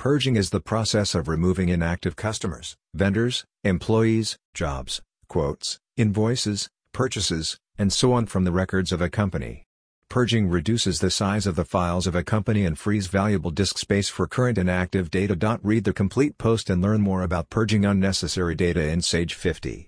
Purging is the process of removing inactive customers, vendors, employees, jobs, quotes, invoices, purchases, and so on from the records of a company. Purging reduces the size of the files of a company and frees valuable disk space for current and active data. Read the complete post and learn more about purging unnecessary data in Sage 50.